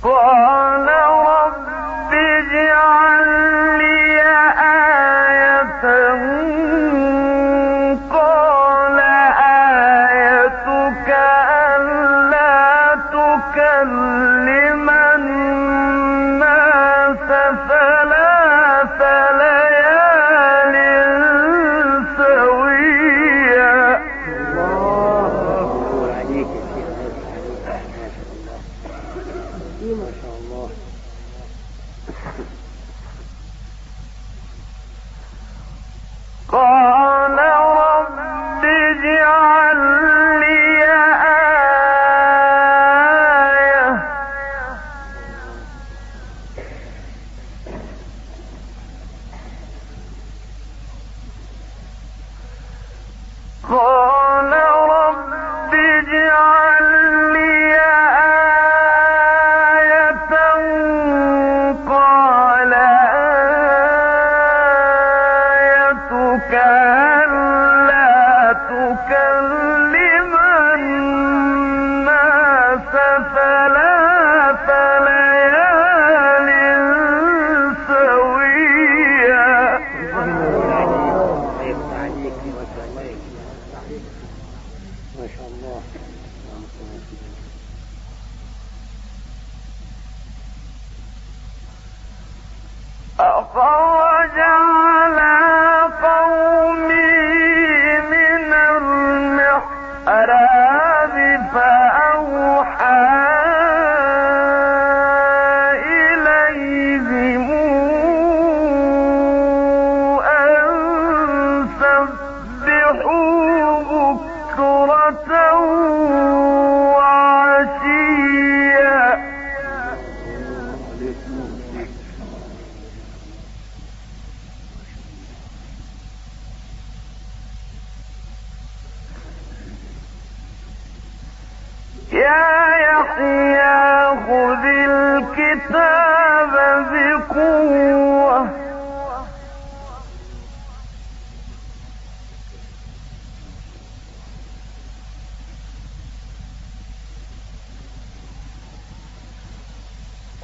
for 啊抱我家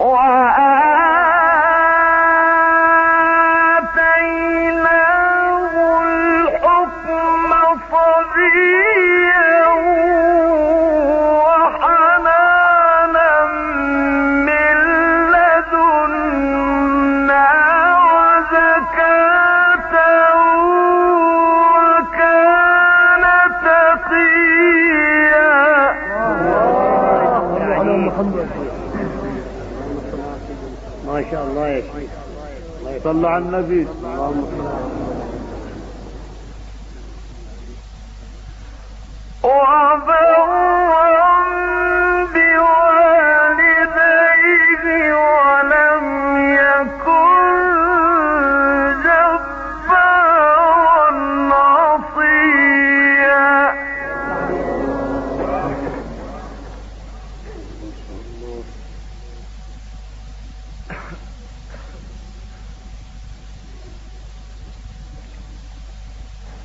or صلى على النبي.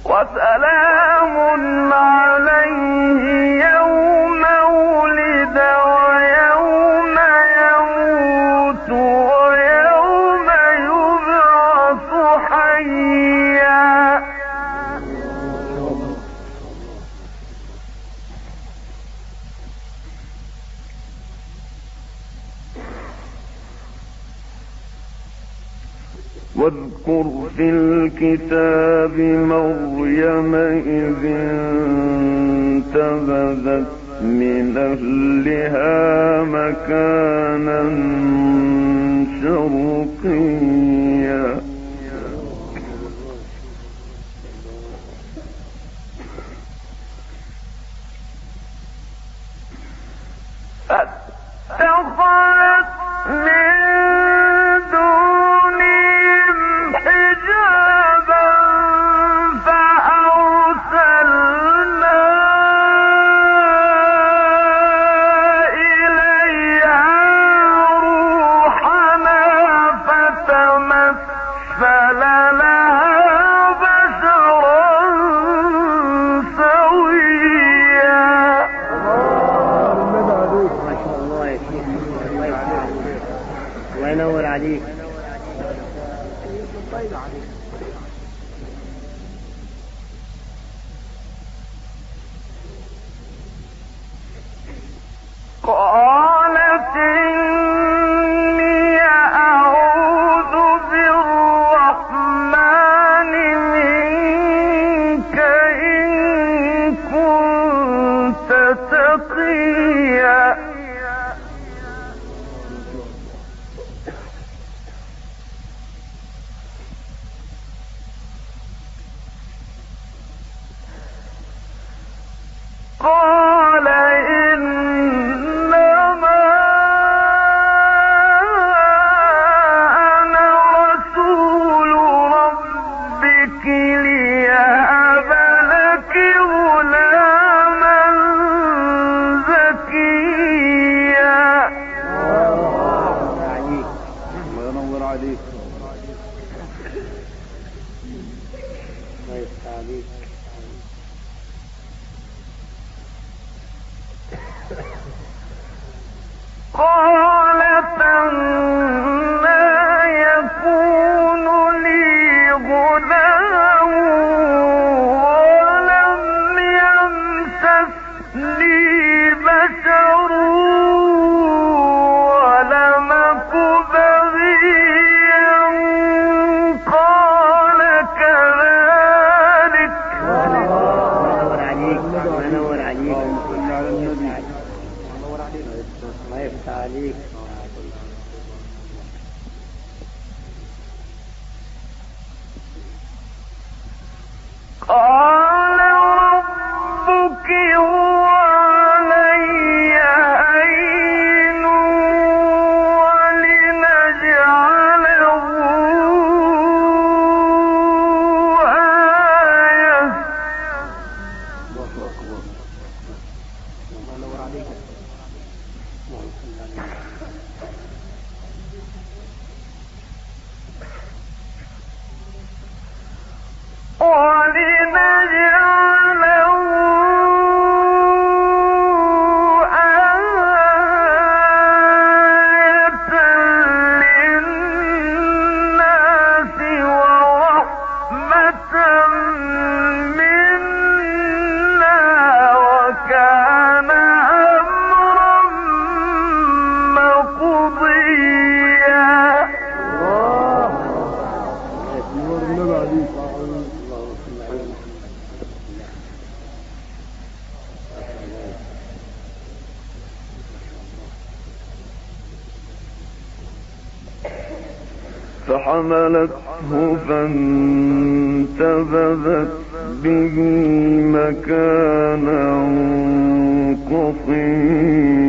وسلام عليكم واذكر في الكتاب مريم إذ انتبذت من أهلها مكانا شرقيا. أتخذت من my colleague uh, حملته فانتبذت به مكانا قصيرا.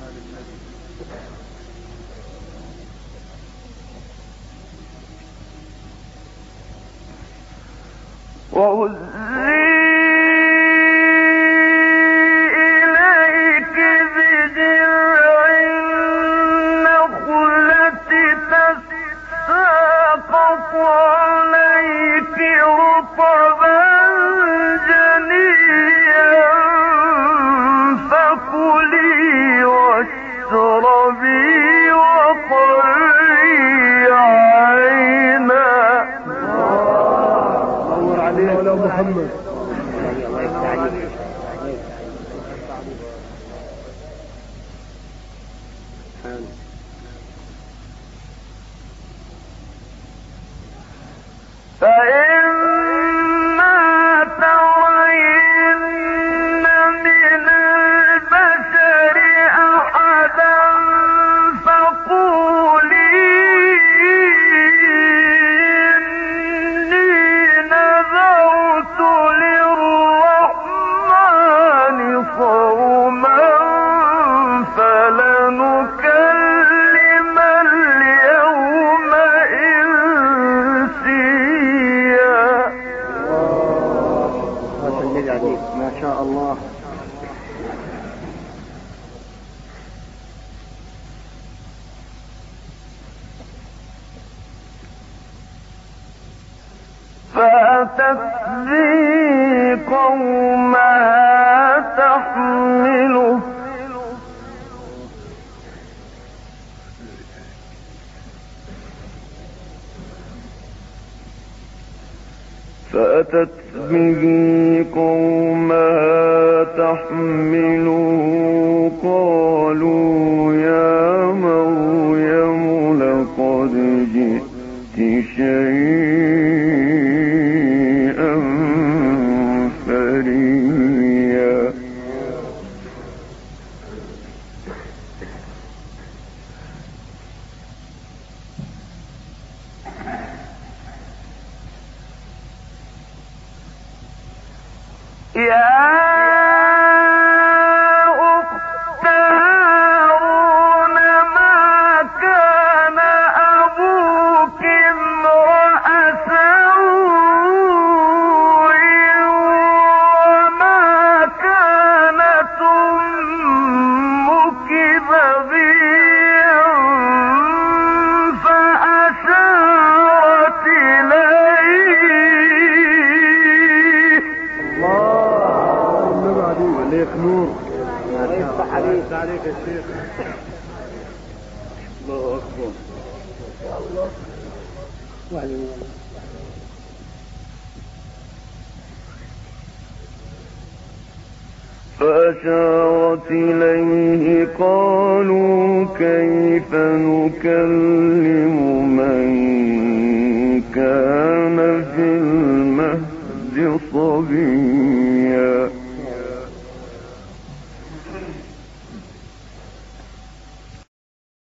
فوزا عليك ولا محمد. الله فأتت به قومها تحمله قالوا يا مريم لقد جئت شيئا. فأشارت إليه قالوا كيف نكلم